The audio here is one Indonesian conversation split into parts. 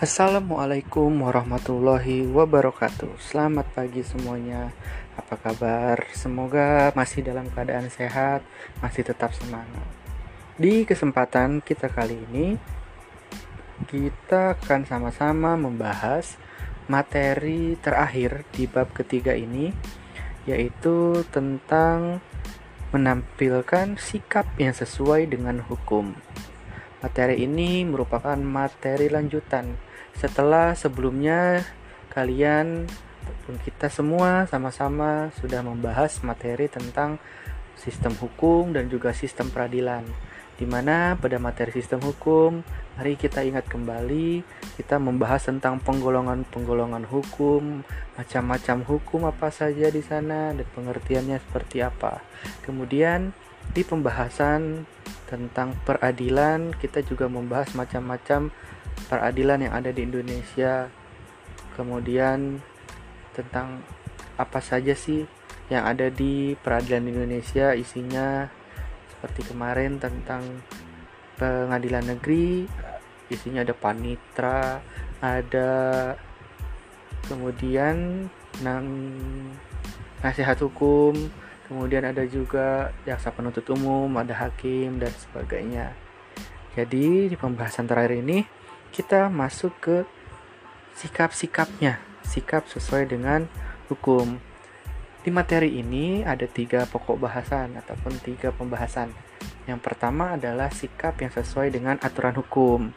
Assalamualaikum warahmatullahi wabarakatuh. Selamat pagi semuanya. Apa kabar? Semoga masih dalam keadaan sehat, masih tetap semangat. Di kesempatan kita kali ini, kita akan sama-sama membahas materi terakhir di bab ketiga ini, yaitu tentang menampilkan sikap yang sesuai dengan hukum. Materi ini merupakan materi lanjutan setelah sebelumnya kalian ataupun kita semua sama-sama sudah membahas materi tentang sistem hukum dan juga sistem peradilan. Di mana pada materi sistem hukum mari kita ingat kembali kita membahas tentang penggolongan-penggolongan hukum macam-macam hukum apa saja di sana dan pengertiannya seperti apa. Kemudian di pembahasan tentang peradilan kita juga membahas macam-macam peradilan yang ada di Indonesia. Kemudian tentang apa saja sih yang ada di peradilan Indonesia isinya seperti kemarin tentang pengadilan negeri isinya ada panitra ada kemudian nang nasihat hukum kemudian ada juga jaksa penuntut umum ada hakim dan sebagainya. Jadi di pembahasan terakhir ini kita masuk ke sikap-sikapnya, sikap sesuai dengan hukum. Di materi ini ada tiga pokok bahasan ataupun tiga pembahasan. Yang pertama adalah sikap yang sesuai dengan aturan hukum.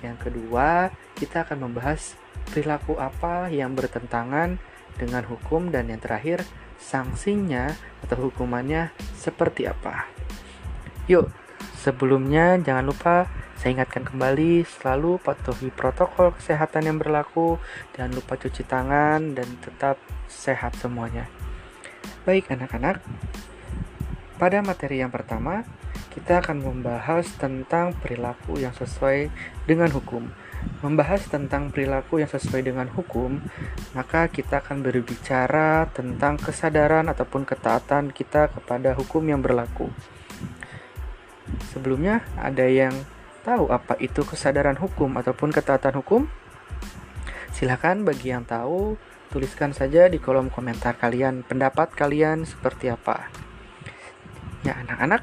Yang kedua, kita akan membahas perilaku apa yang bertentangan dengan hukum dan yang terakhir, sanksinya atau hukumannya seperti apa. Yuk, sebelumnya jangan lupa saya ingatkan kembali, selalu patuhi protokol kesehatan yang berlaku, jangan lupa cuci tangan, dan tetap sehat semuanya. Baik anak-anak, pada materi yang pertama, kita akan membahas tentang perilaku yang sesuai dengan hukum. Membahas tentang perilaku yang sesuai dengan hukum, maka kita akan berbicara tentang kesadaran ataupun ketaatan kita kepada hukum yang berlaku. Sebelumnya, ada yang tahu apa itu kesadaran hukum ataupun ketaatan hukum? Silahkan bagi yang tahu, tuliskan saja di kolom komentar kalian pendapat kalian seperti apa. Ya anak-anak,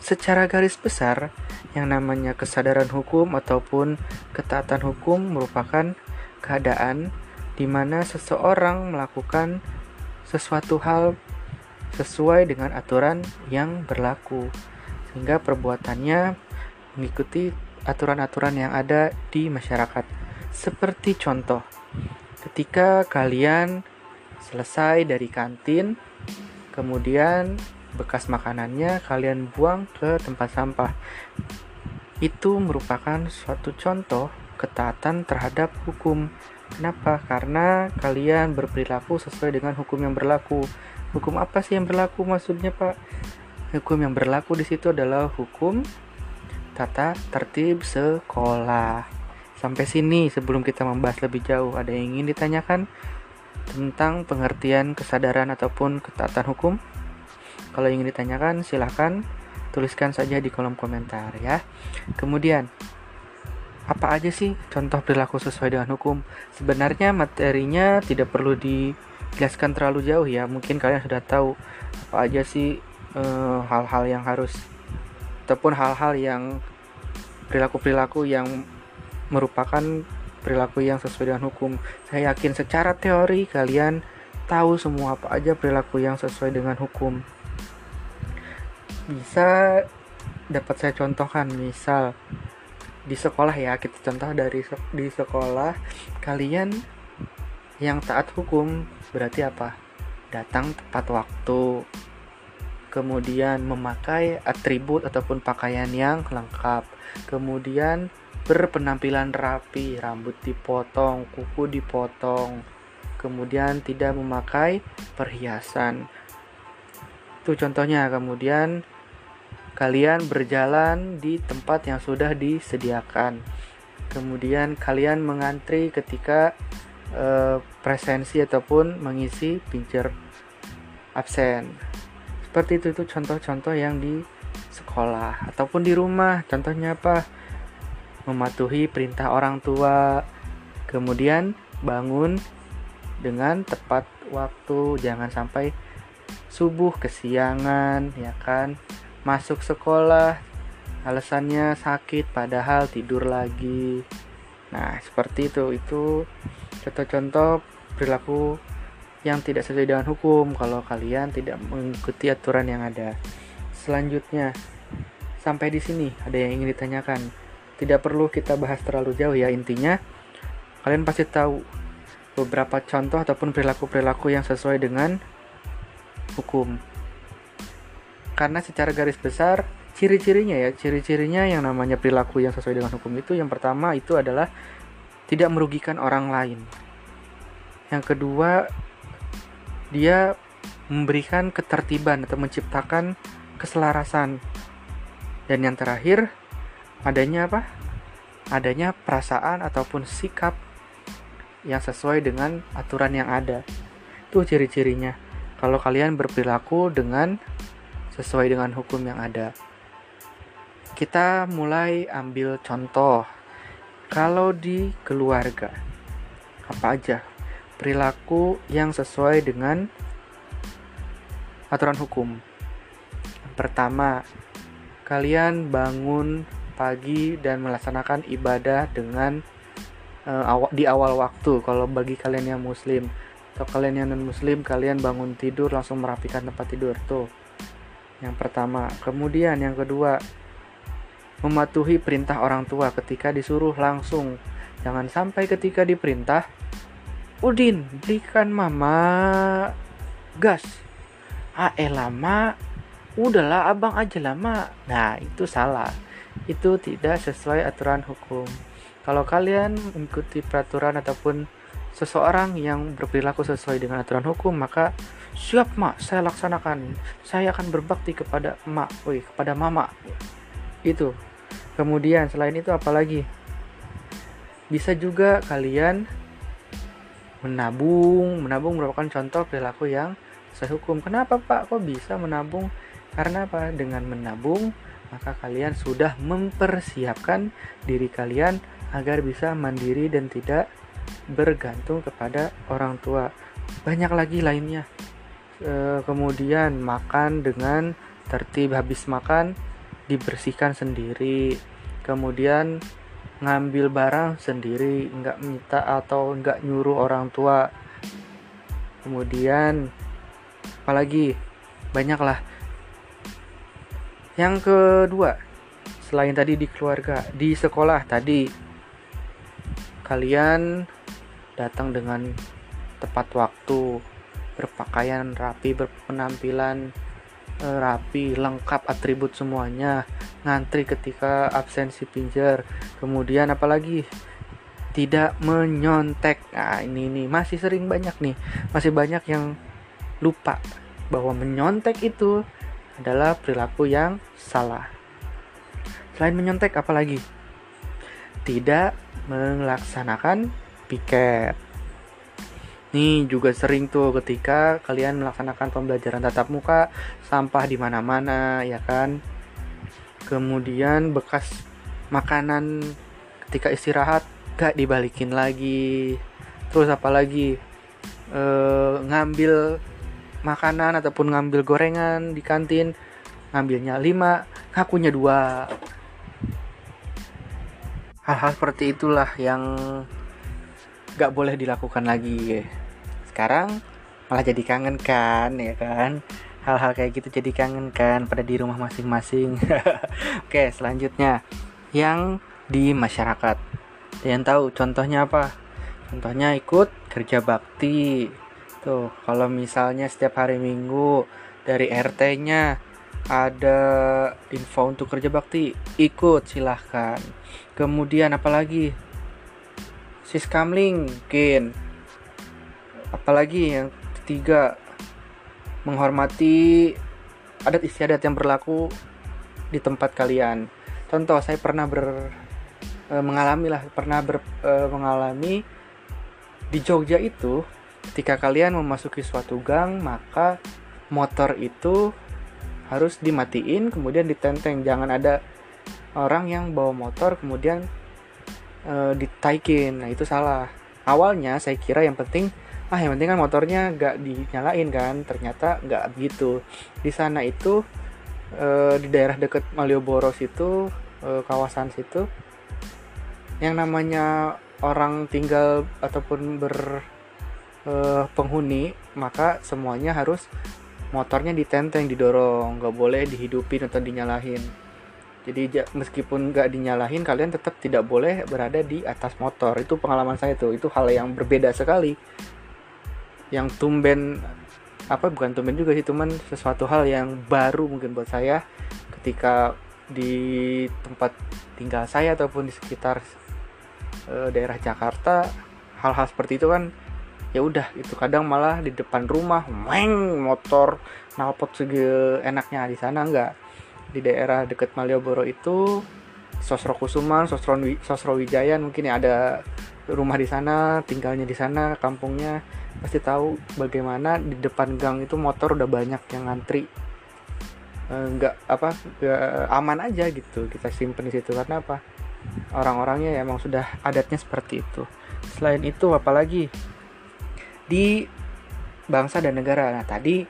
secara garis besar, yang namanya kesadaran hukum ataupun ketaatan hukum merupakan keadaan di mana seseorang melakukan sesuatu hal sesuai dengan aturan yang berlaku, sehingga perbuatannya mengikuti aturan-aturan yang ada di masyarakat. Seperti contoh, ketika kalian selesai dari kantin, kemudian bekas makanannya kalian buang ke tempat sampah. Itu merupakan suatu contoh ketaatan terhadap hukum. Kenapa? Karena kalian berperilaku sesuai dengan hukum yang berlaku. Hukum apa sih yang berlaku maksudnya, Pak? Hukum yang berlaku di situ adalah hukum tata tertib sekolah. Sampai sini sebelum kita membahas lebih jauh, ada yang ingin ditanyakan tentang pengertian kesadaran ataupun ketaatan hukum? Kalau ingin ditanyakan, silahkan tuliskan saja di kolom komentar ya. Kemudian, apa aja sih contoh perilaku sesuai dengan hukum? Sebenarnya materinya tidak perlu dijelaskan terlalu jauh ya. Mungkin kalian sudah tahu apa aja sih hal-hal uh, yang harus ataupun hal-hal yang perilaku-perilaku yang merupakan perilaku yang sesuai dengan hukum. Saya yakin secara teori kalian tahu semua apa aja perilaku yang sesuai dengan hukum. Bisa dapat saya contohkan misal di sekolah ya kita contoh dari di sekolah kalian yang taat hukum berarti apa datang tepat waktu kemudian memakai atribut ataupun pakaian yang lengkap, kemudian berpenampilan rapi, rambut dipotong, kuku dipotong, kemudian tidak memakai perhiasan. Itu contohnya, kemudian kalian berjalan di tempat yang sudah disediakan. Kemudian kalian mengantri ketika e, presensi ataupun mengisi pincer absen seperti itu itu contoh-contoh yang di sekolah ataupun di rumah contohnya apa mematuhi perintah orang tua Kemudian bangun dengan tepat waktu, jangan sampai subuh kesiangan, ya kan? Masuk sekolah alasannya sakit padahal tidur lagi. Nah, seperti itu. Itu contoh-contoh perilaku yang tidak sesuai dengan hukum kalau kalian tidak mengikuti aturan yang ada. Selanjutnya, sampai di sini ada yang ingin ditanyakan. Tidak perlu kita bahas terlalu jauh ya intinya. Kalian pasti tahu beberapa contoh ataupun perilaku-perilaku yang sesuai dengan hukum. Karena secara garis besar ciri-cirinya ya, ciri-cirinya yang namanya perilaku yang sesuai dengan hukum itu yang pertama itu adalah tidak merugikan orang lain. Yang kedua, dia memberikan ketertiban atau menciptakan keselarasan. Dan yang terakhir, adanya apa? Adanya perasaan ataupun sikap yang sesuai dengan aturan yang ada. Itu ciri-cirinya. Kalau kalian berperilaku dengan sesuai dengan hukum yang ada. Kita mulai ambil contoh. Kalau di keluarga, apa aja perilaku yang sesuai dengan aturan hukum? Pertama, kalian bangun pagi dan melaksanakan ibadah dengan uh, di awal waktu. Kalau bagi kalian yang muslim atau kalian yang non muslim kalian bangun tidur langsung merapikan tempat tidur. Tuh. Yang pertama. Kemudian yang kedua mematuhi perintah orang tua ketika disuruh langsung. Jangan sampai ketika diperintah Udin belikan mama gas ah eh lama udahlah abang aja lama nah itu salah itu tidak sesuai aturan hukum kalau kalian mengikuti peraturan ataupun seseorang yang berperilaku sesuai dengan aturan hukum, maka siap mak, saya laksanakan. Saya akan berbakti kepada mak, woi, kepada mama. Itu. Kemudian selain itu apalagi? Bisa juga kalian menabung. Menabung merupakan contoh perilaku yang sesuai hukum. Kenapa Pak? Kok bisa menabung? Karena apa? Dengan menabung, maka kalian sudah mempersiapkan diri kalian agar bisa mandiri dan tidak bergantung kepada orang tua. Banyak lagi lainnya. E, kemudian makan dengan tertib habis makan dibersihkan sendiri. Kemudian ngambil barang sendiri, nggak minta atau nggak nyuruh orang tua. Kemudian apalagi banyaklah. Yang kedua, selain tadi di keluarga, di sekolah tadi kalian datang dengan tepat waktu, berpakaian rapi, berpenampilan rapi, lengkap atribut semuanya, ngantri ketika absensi pinjer, kemudian apalagi tidak menyontek. Nah, ini nih masih sering banyak nih, masih banyak yang lupa bahwa menyontek itu adalah perilaku yang salah. Selain menyontek apalagi? Tidak melaksanakan piket. Nih juga sering tuh ketika kalian melaksanakan pembelajaran tatap muka, sampah di mana-mana ya kan. Kemudian bekas makanan ketika istirahat gak dibalikin lagi. Terus apalagi e, ngambil makanan ataupun ngambil gorengan di kantin ngambilnya 5 ngakunya dua hal-hal seperti itulah yang gak boleh dilakukan lagi sekarang malah jadi kangen kan ya kan? Hal-hal kayak gitu jadi kangen kan pada di rumah masing-masing. Oke selanjutnya. Yang di masyarakat. Yang tahu contohnya apa? Contohnya ikut kerja bakti. Tuh kalau misalnya setiap hari minggu dari RT-nya ada info untuk kerja bakti ikut silahkan. Kemudian apalagi siskamling mungkin. Apalagi yang ketiga menghormati adat istiadat yang berlaku di tempat kalian. Contoh saya pernah ber e, mengalami lah pernah ber, e, mengalami di Jogja itu ketika kalian memasuki suatu gang maka motor itu harus dimatiin kemudian ditenteng. Jangan ada orang yang bawa motor kemudian e, ditaikin. Nah itu salah. Awalnya saya kira yang penting ah yang penting kan motornya nggak dinyalain kan. Ternyata nggak begitu di sana itu e, di daerah dekat Malioboro situ e, kawasan situ yang namanya orang tinggal ataupun ber e, penghuni maka semuanya harus motornya ditenteng didorong. Nggak boleh dihidupin atau dinyalain jadi meskipun nggak dinyalain kalian tetap tidak boleh berada di atas motor. Itu pengalaman saya tuh. Itu hal yang berbeda sekali. Yang tumben apa bukan tumben juga sih cuman sesuatu hal yang baru mungkin buat saya ketika di tempat tinggal saya ataupun di sekitar e, daerah Jakarta hal-hal seperti itu kan ya udah itu kadang malah di depan rumah meng motor nalpot segi enaknya di sana enggak di daerah dekat Malioboro itu Sosro Kusuman, Sosro, Sosro Wijaya mungkin ya ada rumah di sana, tinggalnya di sana, kampungnya. Pasti tahu bagaimana di depan gang itu motor udah banyak yang ngantri. Eh, nggak e, apa gak aman aja gitu kita simpen di situ. Karena apa? Orang-orangnya ya emang sudah adatnya seperti itu. Selain itu apalagi? Di bangsa dan negara. Nah tadi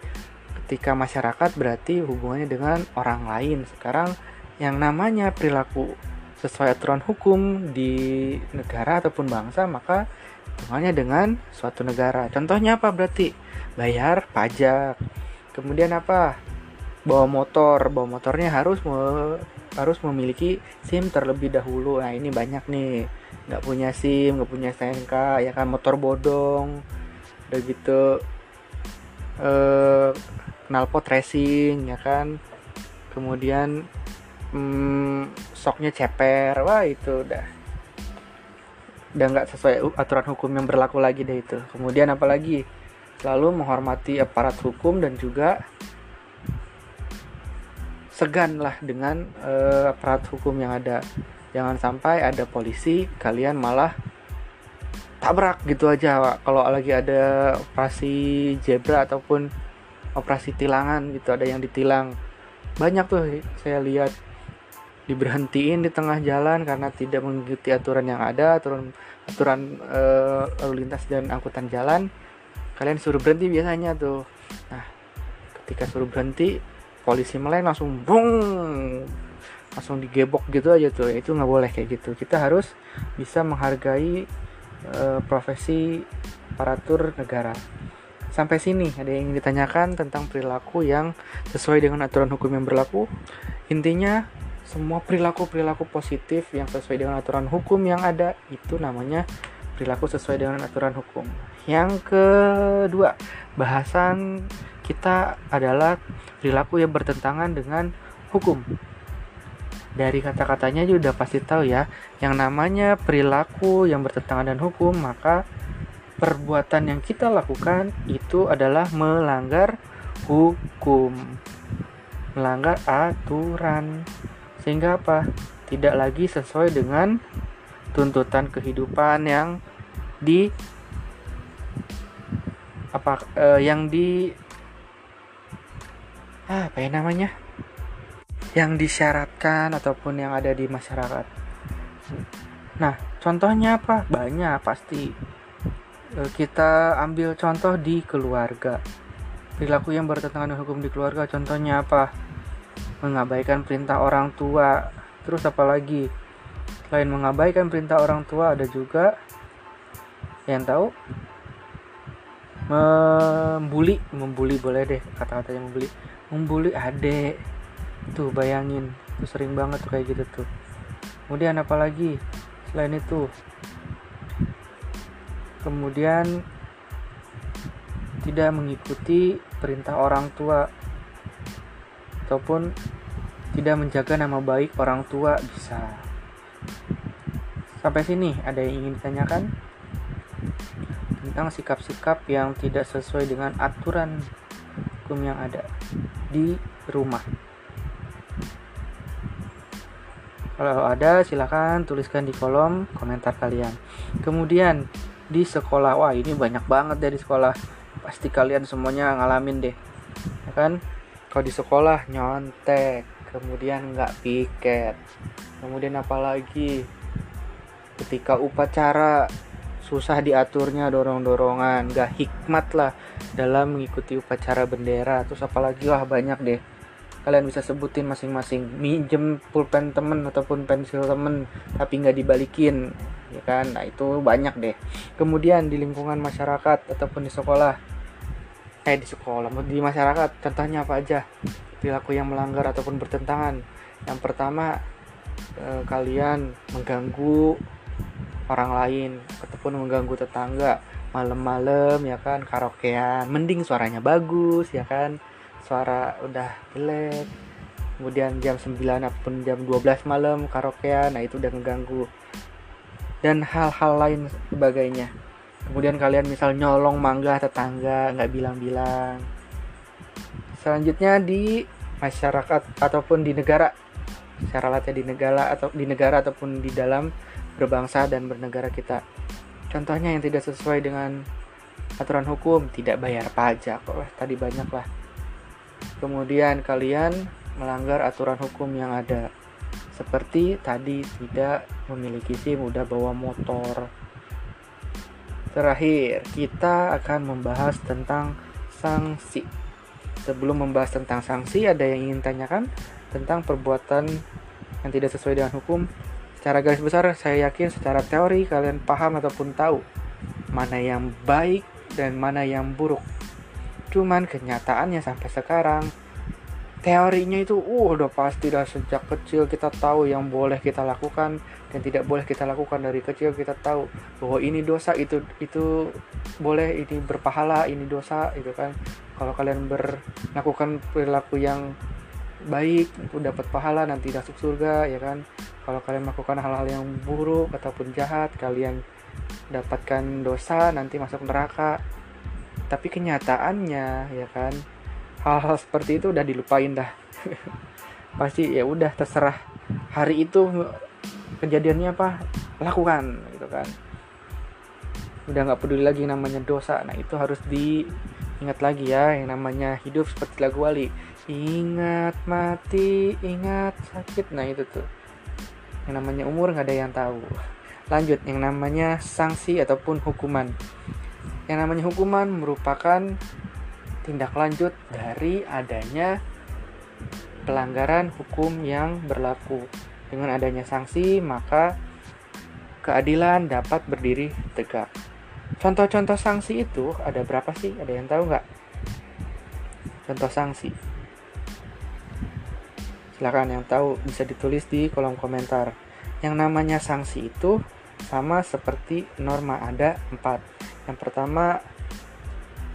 ketika masyarakat berarti hubungannya dengan orang lain sekarang yang namanya perilaku sesuai aturan hukum di negara ataupun bangsa maka hubungannya dengan suatu negara. Contohnya apa berarti? Bayar pajak. Kemudian apa? Bawa motor, bawa motornya harus me harus memiliki SIM terlebih dahulu. Nah, ini banyak nih. Nggak punya SIM, nggak punya STNK, ya kan motor bodong. Udah gitu eh knalpot racing ya kan. Kemudian hmm, soknya ceper. Wah, itu udah udah nggak sesuai aturan hukum yang berlaku lagi deh itu kemudian apalagi selalu menghormati aparat hukum dan juga segan lah dengan uh, aparat hukum yang ada jangan sampai ada polisi kalian malah tabrak gitu aja kalau lagi ada operasi zebra ataupun operasi tilangan gitu ada yang ditilang. Banyak tuh saya lihat diberhentiin di tengah jalan karena tidak mengikuti aturan yang ada aturan aturan e, lalu lintas dan angkutan jalan. Kalian suruh berhenti biasanya tuh. Nah ketika suruh berhenti polisi melain langsung bung langsung digebok gitu aja tuh. Itu nggak boleh kayak gitu. Kita harus bisa menghargai e, profesi aparatur negara sampai sini ada yang ditanyakan tentang perilaku yang sesuai dengan aturan hukum yang berlaku intinya semua perilaku-perilaku positif yang sesuai dengan aturan hukum yang ada itu namanya perilaku sesuai dengan aturan hukum. Yang kedua, bahasan kita adalah perilaku yang bertentangan dengan hukum. Dari kata-katanya juga pasti tahu ya, yang namanya perilaku yang bertentangan dengan hukum, maka perbuatan yang kita lakukan itu adalah melanggar hukum. Melanggar aturan. Sehingga apa? Tidak lagi sesuai dengan tuntutan kehidupan yang di apa eh, yang di ah, apa ya namanya? Yang disyaratkan ataupun yang ada di masyarakat. Nah contohnya apa? Banyak pasti kita ambil contoh di keluarga. Perilaku yang bertentangan dengan hukum di keluarga contohnya apa? Mengabaikan perintah orang tua. Terus apalagi selain mengabaikan perintah orang tua ada juga yang tahu? Membuli. Membuli boleh deh kata-katanya membuli. Membuli adek tuh bayangin. Tuh sering banget tuh kayak gitu tuh. Kemudian apalagi selain itu kemudian tidak mengikuti perintah orang tua ataupun tidak menjaga nama baik orang tua bisa. Sampai sini ada yang ingin ditanyakan tentang sikap-sikap yang tidak sesuai dengan aturan hukum yang ada di rumah. Kalau ada silahkan tuliskan di kolom komentar kalian. Kemudian di sekolah, wah ini banyak banget dari sekolah. Pasti kalian semuanya ngalamin deh, ya kan? kalau di sekolah nyontek kemudian nggak piket. Kemudian apalagi? Ketika upacara susah diaturnya dorong-dorongan. Gak hikmat lah dalam mengikuti upacara bendera. Terus apalagi? Wah banyak deh. Kalian bisa sebutin masing-masing. Minjem pulpen temen ataupun pensil temen tapi nggak dibalikin ya kan? Nah itu banyak deh. Kemudian di lingkungan masyarakat ataupun di sekolah. Eh di sekolah di masyarakat contohnya apa aja? Perilaku yang melanggar ataupun bertentangan. Yang pertama eh, kalian mengganggu orang lain ataupun mengganggu tetangga. Malam-malam ya kan? Karaokean. Mending suaranya bagus ya kan? Suara udah jelek. Kemudian jam 9 ataupun jam 12 malam karaokean. Nah itu udah ngeganggu dan hal-hal lain sebagainya. Kemudian kalian misal nyolong mangga tetangga nggak bilang-bilang. Selanjutnya di masyarakat ataupun di negara. Secara latih di negara atau di negara ataupun di dalam berbangsa dan bernegara kita. Contohnya yang tidak sesuai dengan aturan hukum tidak bayar pajak oh, tadi banyak lah kemudian kalian melanggar aturan hukum yang ada seperti tadi tidak memiliki SIM udah bawa motor. Terakhir kita akan membahas tentang sanksi. Sebelum membahas tentang sanksi ada yang ingin tanyakan tentang perbuatan yang tidak sesuai dengan hukum? Secara garis besar saya yakin secara teori kalian paham ataupun tahu mana yang baik dan mana yang buruk. Cuman kenyataannya sampai sekarang teorinya itu uh udah pasti dah sejak kecil kita tahu yang boleh kita lakukan dan tidak boleh kita lakukan. Dari kecil kita tahu bahwa ini dosa itu itu boleh ini berpahala ini dosa itu kan. Kalau kalian ber, melakukan perilaku yang baik itu dapat pahala nanti masuk surga ya kan. Kalau kalian melakukan hal-hal yang buruk ataupun jahat kalian dapatkan dosa nanti masuk neraka. Tapi kenyataannya ya kan hal-hal seperti itu udah dilupain dah. Pasti ya udah terserah hari itu kejadiannya apa lakukan gitu kan. Udah nggak peduli lagi namanya dosa. Nah itu harus diingat lagi ya yang namanya hidup seperti lagu wali ingat mati ingat sakit. Nah itu tuh. Yang namanya umur nggak ada yang tahu. Lanjut yang namanya sanksi ataupun hukuman. Yang namanya hukuman merupakan tindak lanjut dari adanya pelanggaran hukum yang berlaku. Dengan adanya sanksi, maka keadilan dapat berdiri tegak. Contoh-contoh sanksi itu ada berapa sih? Ada yang tahu nggak? Contoh sanksi. Silakan yang tahu bisa ditulis di kolom komentar. Yang namanya sanksi itu sama seperti norma ada empat yang pertama,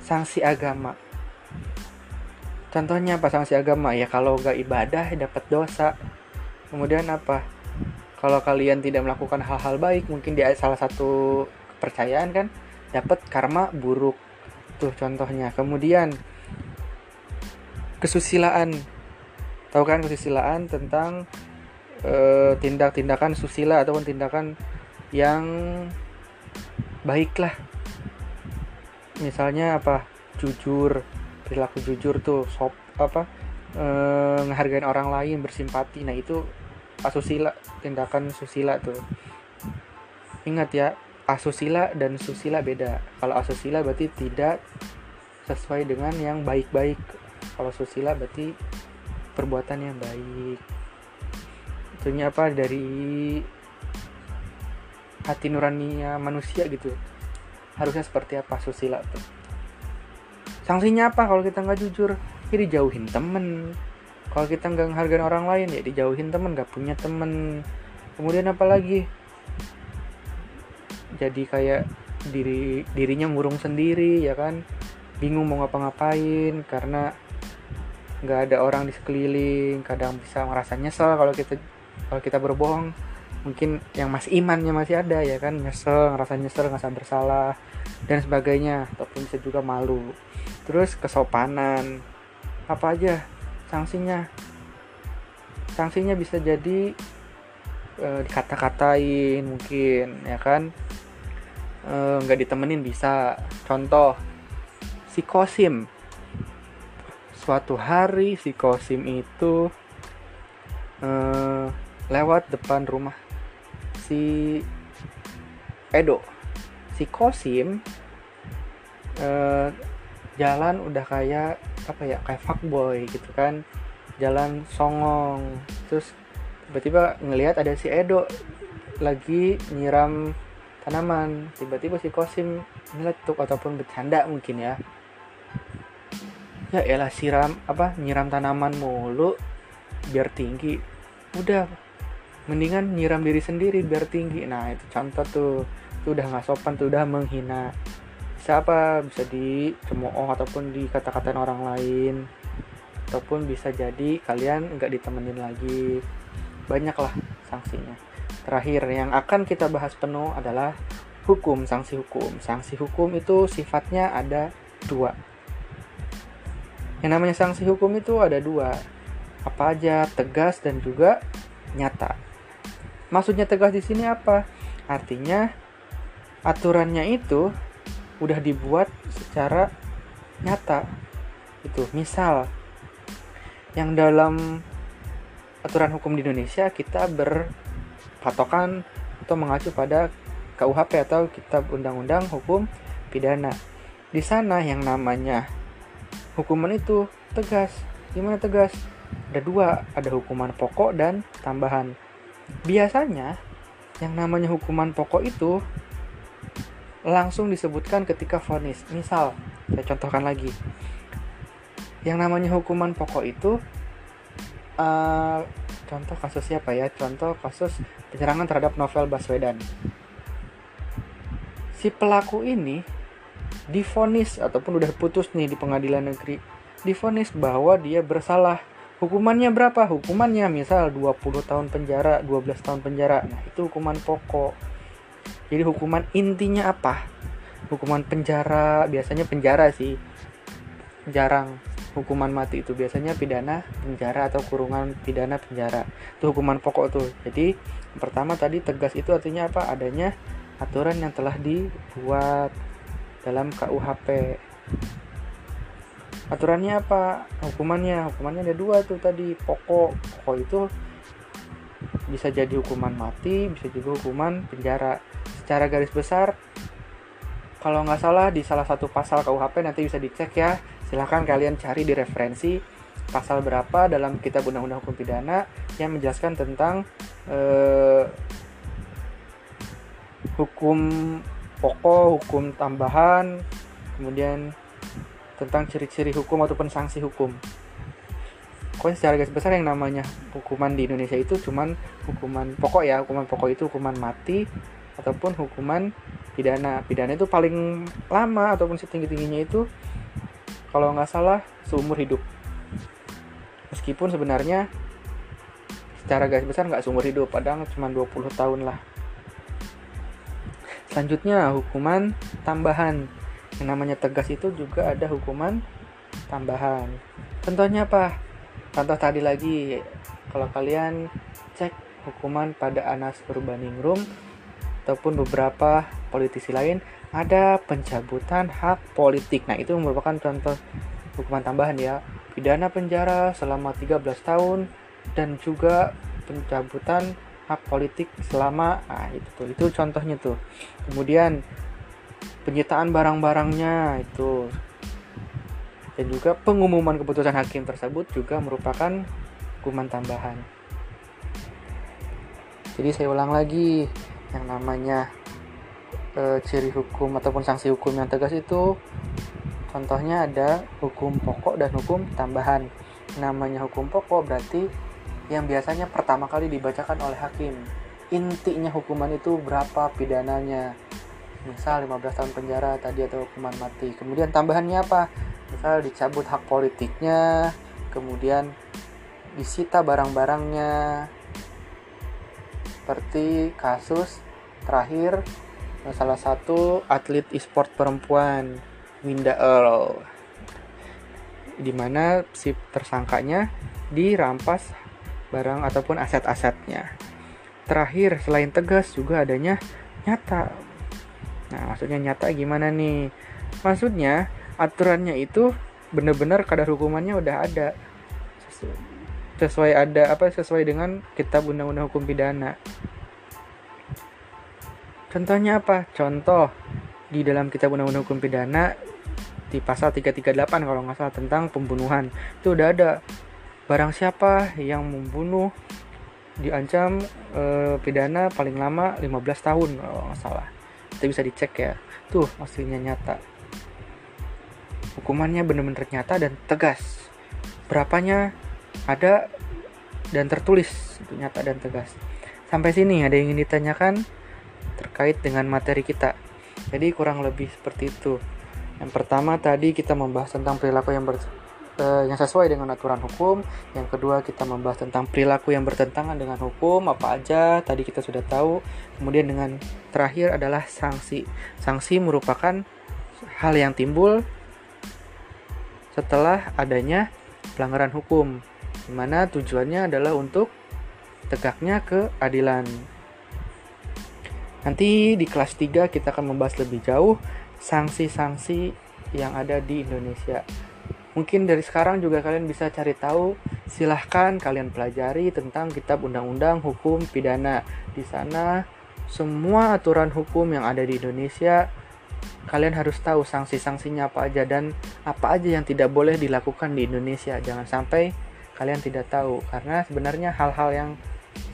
sanksi agama. Contohnya apa sanksi agama? Ya kalau gak ibadah dapat dosa. Kemudian apa? Kalau kalian tidak melakukan hal-hal baik, mungkin di salah satu kepercayaan kan dapat karma buruk. Tuh contohnya. Kemudian kesusilaan. Tahu kan kesusilaan tentang uh, tindak-tindakan susila ataupun tindakan yang baiklah misalnya apa jujur perilaku jujur tuh sop apa e, orang lain bersimpati. Nah itu asusila tindakan susila tuh. Ingat ya asusila dan susila beda. Kalau asusila berarti tidak sesuai dengan yang baik-baik. Kalau susila berarti perbuatan yang baik. Itunya apa? Dari hati nuraninya manusia gitu. Harusnya seperti apa susila tuh sanksinya apa kalau kita nggak jujur? Ya dijauhin temen. Kalau kita nggak menghargai orang lain ya dijauhin temen nggak punya temen. Kemudian apa lagi? Jadi kayak diri dirinya murung sendiri ya kan? Bingung mau ngapa-ngapain karena nggak ada orang di sekeliling. Kadang bisa merasa nyesel kalau kita kalau kita berbohong mungkin yang masih imannya masih ada ya kan? Nyesel ngerasa nyesel ngerasa bersalah dan sebagainya. Ataupun bisa juga malu. Terus kesopanan. Apa aja sanksinya? Sanksinya bisa jadi e, dikata-katain mungkin ya kan? Nggak e, ditemenin bisa. Contoh psikosim. Suatu hari psikosim itu e, lewat depan rumah si Edo. Si kosim eh, jalan udah kayak apa ya kayak fuckboy gitu kan. Jalan songong. Terus tiba-tiba ngelihat ada si Edo lagi nyiram tanaman. Tiba-tiba si Kosim ngeletuk ataupun bercanda mungkin ya. Ya elah siram apa nyiram tanaman mulu biar tinggi. Udah mendingan nyiram diri sendiri biar tinggi. Nah itu contoh tuh. Itu udah nggak sopan tuh udah menghina. Bisa apa? Bisa dicemooh ataupun dikata-katain orang lain. Ataupun bisa jadi kalian nggak ditemenin lagi. Banyaklah sanksinya. Terakhir yang akan kita bahas penuh adalah hukum sanksi hukum. Sanksi hukum itu sifatnya ada dua. Yang namanya sanksi hukum itu ada dua. Apa aja tegas dan juga nyata maksudnya tegas di sini apa artinya aturannya itu udah dibuat secara nyata itu misal yang dalam aturan hukum di Indonesia kita berpatokan atau mengacu pada KUHP atau Kitab Undang-Undang Hukum Pidana. Di sana yang namanya hukuman itu tegas. Gimana tegas? Ada dua, ada hukuman pokok dan tambahan. Biasanya yang namanya hukuman pokok itu langsung disebutkan ketika vonis. Misal, saya contohkan lagi. Yang namanya hukuman pokok itu uh, contoh kasus siapa ya? Contoh kasus penyerangan terhadap novel Baswedan. Si pelaku ini difonis ataupun udah putus nih di pengadilan negeri. Difonis bahwa dia bersalah hukumannya berapa? Hukumannya misal 20 tahun penjara 12 tahun penjara. Nah itu hukuman pokok. Jadi hukuman intinya apa? Hukuman penjara biasanya penjara sih. Jarang hukuman mati itu. Biasanya pidana penjara atau kurungan pidana penjara. Itu hukuman pokok tuh. Jadi pertama tadi tegas itu artinya apa? Adanya aturan yang telah dibuat dalam KUHP aturannya apa? Hukumannya? Hukumannya ada dua tuh tadi pokok. Pokok itu bisa jadi hukuman mati bisa juga hukuman penjara. Secara garis besar kalau nggak salah di salah satu pasal KUHP nanti bisa dicek ya. Silahkan kalian cari di referensi pasal berapa dalam kitab undang-undang hukum pidana yang menjelaskan tentang eh, hukum pokok, hukum tambahan, kemudian tentang ciri-ciri hukum ataupun sanksi hukum. Pokoknya secara garis besar yang namanya hukuman di Indonesia itu cuman hukuman pokok ya, hukuman pokok itu hukuman mati ataupun hukuman pidana. Pidana itu paling lama ataupun setinggi-tingginya itu kalau nggak salah seumur hidup meskipun sebenarnya secara garis besar nggak seumur hidup padahal cuma 20 tahun lah selanjutnya hukuman tambahan yang namanya tegas itu juga ada hukuman tambahan contohnya apa contoh tadi lagi kalau kalian cek hukuman pada Anas Urbaningrum ataupun beberapa politisi lain ada pencabutan hak politik. Nah, itu merupakan contoh hukuman tambahan ya. Pidana penjara selama 13 tahun dan juga pencabutan hak politik selama nah itu tuh itu contohnya tuh. Kemudian penyitaan barang-barangnya itu. Dan juga pengumuman keputusan hakim tersebut juga merupakan hukuman tambahan. Jadi saya ulang lagi yang namanya e, ciri hukum ataupun sanksi hukum yang tegas itu contohnya ada hukum pokok dan hukum tambahan. Namanya hukum pokok berarti yang biasanya pertama kali dibacakan oleh hakim. Intinya hukuman itu berapa pidananya misal 15 tahun penjara tadi atau hukuman mati. Kemudian tambahannya apa? Misal dicabut hak politiknya kemudian disita barang-barangnya. Seperti kasus terakhir salah satu atlet e-sport perempuan Winda Earl di mana si tersangkanya dirampas barang ataupun aset-asetnya. Terakhir selain tegas juga adanya nyata nah maksudnya nyata gimana nih? Maksudnya aturannya itu benar-benar kadar hukumannya udah ada. Sesuai ada apa sesuai dengan kitab undang-undang hukum pidana. Contohnya apa? Contoh, di dalam kitab undang-undang hukum pidana di pasal 338 kalau nggak salah tentang pembunuhan. Itu udah ada. Barang siapa yang membunuh diancam e, pidana paling lama 15 tahun kalau nggak salah itu bisa dicek ya. Tuh aslinya nyata. Hukumannya benar-benar nyata dan tegas. Berapanya? Ada dan tertulis. Itu nyata dan tegas. Sampai sini ada yang ingin ditanyakan terkait dengan materi kita. Jadi kurang lebih seperti itu. Yang pertama tadi kita membahas tentang perilaku yang uh, yang sesuai dengan aturan hukum. Yang kedua kita membahas tentang perilaku yang bertentangan dengan hukum apa aja tadi kita sudah tahu. Kemudian dengan terakhir adalah sanksi. Sanksi merupakan hal yang timbul setelah adanya pelanggaran hukum, di mana tujuannya adalah untuk tegaknya keadilan. Nanti di kelas 3 kita akan membahas lebih jauh sanksi-sanksi yang ada di Indonesia. Mungkin dari sekarang juga kalian bisa cari tahu, silahkan kalian pelajari tentang kitab undang-undang hukum pidana. Di sana semua aturan hukum yang ada di Indonesia kalian harus tahu sanksi-sanksinya apa aja dan apa aja yang tidak boleh dilakukan di Indonesia. Jangan sampai kalian tidak tahu karena sebenarnya hal-hal yang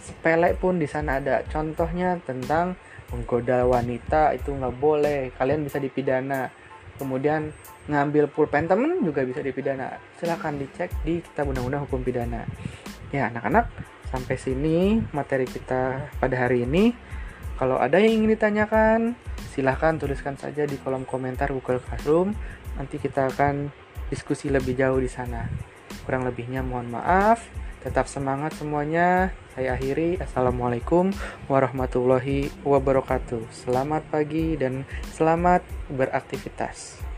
sepele pun di sana ada. Contohnya tentang menggoda wanita itu nggak boleh kalian bisa dipidana kemudian ngambil pulpen temen juga bisa dipidana. Silahkan dicek di kitab undang-undang hukum pidana. Ya anak-anak sampai sini materi kita pada hari ini. Kalau ada yang ingin ditanyakan silahkan tuliskan saja di kolom komentar Google Classroom. Nanti kita akan diskusi lebih jauh di sana. Kurang lebihnya mohon maaf Tetap semangat semuanya. Saya akhiri. Assalamualaikum warahmatullahi wabarakatuh. Selamat pagi dan selamat beraktivitas.